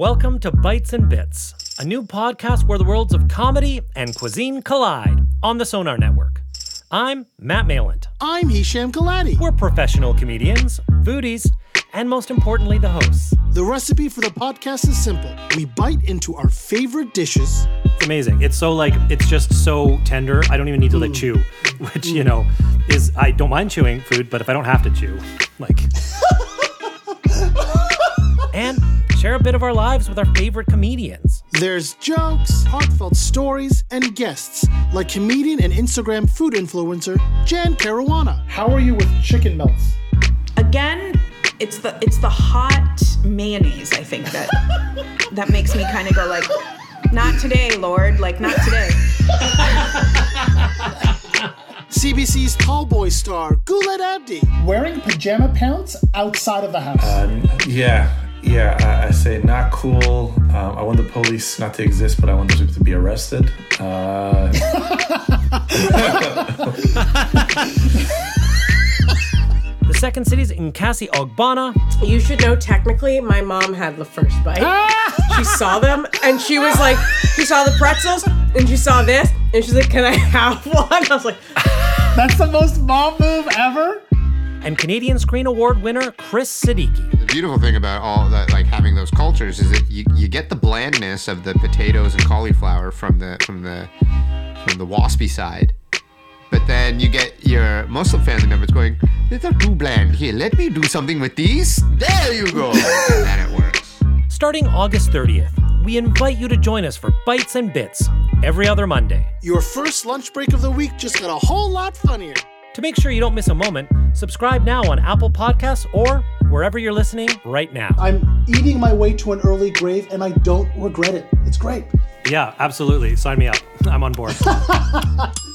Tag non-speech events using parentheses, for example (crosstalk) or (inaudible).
Welcome to Bites and Bits, a new podcast where the worlds of comedy and cuisine collide on the Sonar Network. I'm Matt Mayland. I'm Hisham Kelati. We're professional comedians, foodies, and most importantly, the hosts. The recipe for the podcast is simple. We bite into our favorite dishes. It's amazing. It's so like it's just so tender. I don't even need to like mm. chew, which you mm. know is I don't mind chewing food, but if I don't have to chew, like (laughs) share a bit of our lives with our favorite comedians. There's jokes, heartfelt stories, and guests like comedian and Instagram food influencer Jan Caruana. How are you with chicken melts? Again, it's the it's the hot mayonnaise. I think that (laughs) that makes me kind of go like, not today, Lord. Like not today. CBC's Tall Boyz star Guled Abdi. Wearing pajama pants outside of the house. Um, yeah, yeah. I, I say not cool. Um, I want the police not to exist, but I want those people to be arrested. Uh, (laughs) The second city's Nkasi Ogbonna, You should know technically my mom had the first bite. (laughs) she saw them and she was like, she saw the pretzels and she saw this and she's like, Can I have (laughs) one? I was like, That's the most mom move ever. And Canadian Screen Award winner Chris Siddiqui. The beautiful thing about all that, like having those cultures, is that you, you get the blandness of the potatoes and cauliflower from the from the from the waspy side, but then you get your Muslim family members going, "They're too bland. Here, let me do something with these. There you go." (laughs) and it works. Starting August 30th, we invite you to join us for Bites and Bits every other Monday. Your first lunch break of the week just got a whole lot funnier. To make sure you don't miss a moment, subscribe now on Apple Podcasts or wherever you're listening right now. I'm eating my way to an early grave and I don't regret it. It's great. Yeah, absolutely. Sign me up. I'm on board. (laughs)